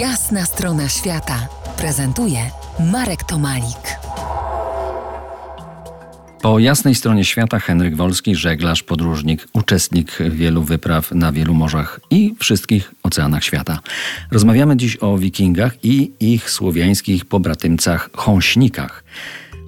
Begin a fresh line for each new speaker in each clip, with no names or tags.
Jasna strona świata prezentuje Marek Tomalik.
Po jasnej stronie świata Henryk Wolski, żeglarz, podróżnik, uczestnik wielu wypraw na wielu morzach i wszystkich oceanach świata. Rozmawiamy dziś o wikingach i ich słowiańskich pobratymcach chąśnikach.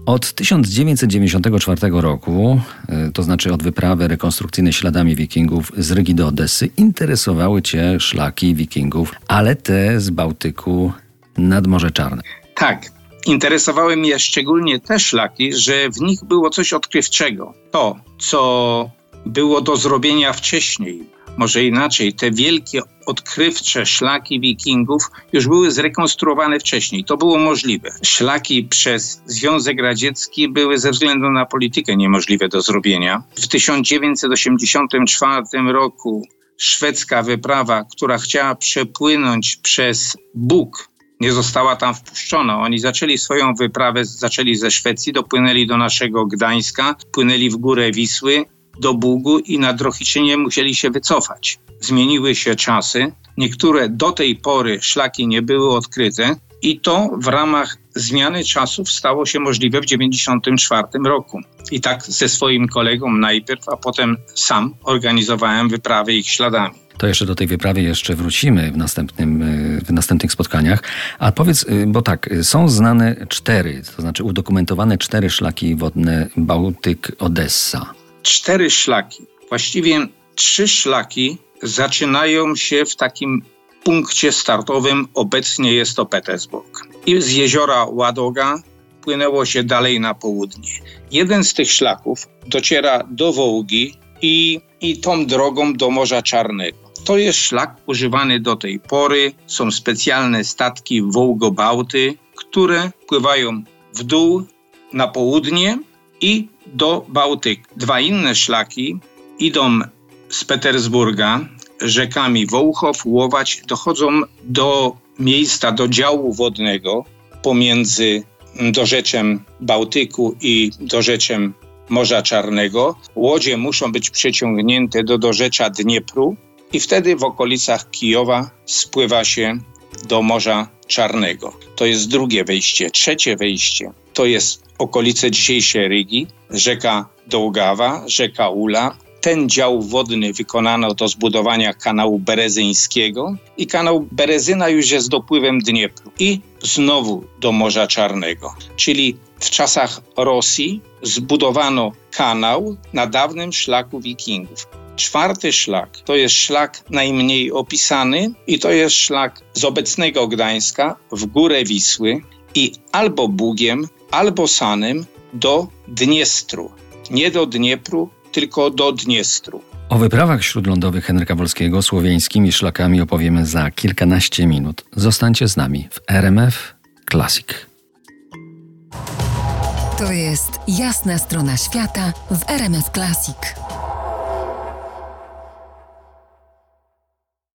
Od 1994 roku, y, to znaczy od wyprawy rekonstrukcyjnej śladami wikingów z Rygi do Odessy, interesowały cię szlaki wikingów, ale te z Bałtyku nad Morze Czarne.
Tak, interesowały mnie szczególnie te szlaki, że w nich było coś odkrywczego. To, co było do zrobienia wcześniej, może inaczej, te wielkie odkrywcze szlaki wikingów już były zrekonstruowane wcześniej. To było możliwe. Szlaki przez Związek Radziecki były ze względu na politykę niemożliwe do zrobienia. W 1984 roku szwedzka wyprawa, która chciała przepłynąć przez Bóg, nie została tam wpuszczona. Oni zaczęli swoją wyprawę, zaczęli ze Szwecji, dopłynęli do naszego Gdańska, płynęli w górę Wisły, do Bugu i na Drohiczynie musieli się wycofać. Zmieniły się czasy, niektóre do tej pory szlaki nie były odkryte i to w ramach zmiany czasów stało się możliwe w 1994 roku. I tak ze swoim kolegą najpierw, a potem sam organizowałem wyprawy ich śladami.
To jeszcze do tej wyprawy jeszcze wrócimy w, następnym, y, w następnych spotkaniach. A powiedz, y, bo tak, są znane cztery, to znaczy udokumentowane cztery szlaki wodne Bałtyk-Odessa
cztery szlaki. Właściwie trzy szlaki zaczynają się w takim punkcie startowym. Obecnie jest to Petersburg. I z jeziora Ładoga płynęło się dalej na południe. Jeden z tych szlaków dociera do Wołgi i, i tą drogą do Morza Czarnego. To jest szlak używany do tej pory. Są specjalne statki Wołgobałty, które pływają w dół na południe i do Bałtyku. Dwa inne szlaki idą z Petersburga rzekami Wołchow, Łowacz, dochodzą do miejsca, do działu wodnego pomiędzy dorzeczem Bałtyku i dorzeczem Morza Czarnego. Łodzie muszą być przeciągnięte do dorzecza Dniepru i wtedy w okolicach Kijowa spływa się do Morza Czarnego. To jest drugie wejście. Trzecie wejście to jest okolice dzisiejszej Rygi, rzeka Dołgawa, rzeka Ula. Ten dział wodny wykonano do zbudowania kanału berezyńskiego i kanał Berezyna już jest dopływem Dniepru i znowu do Morza Czarnego. Czyli w czasach Rosji zbudowano kanał na dawnym szlaku wikingów. Czwarty szlak to jest szlak najmniej opisany i to jest szlak z obecnego Gdańska w górę Wisły i albo Bugiem, albo Sanem do Dniestru. Nie do Dniepru, tylko do Dniestru.
O wyprawach śródlądowych Henryka Wolskiego słowiańskimi szlakami opowiemy za kilkanaście minut. Zostańcie z nami w RMF Classic.
To jest jasna strona świata w RMF Classic.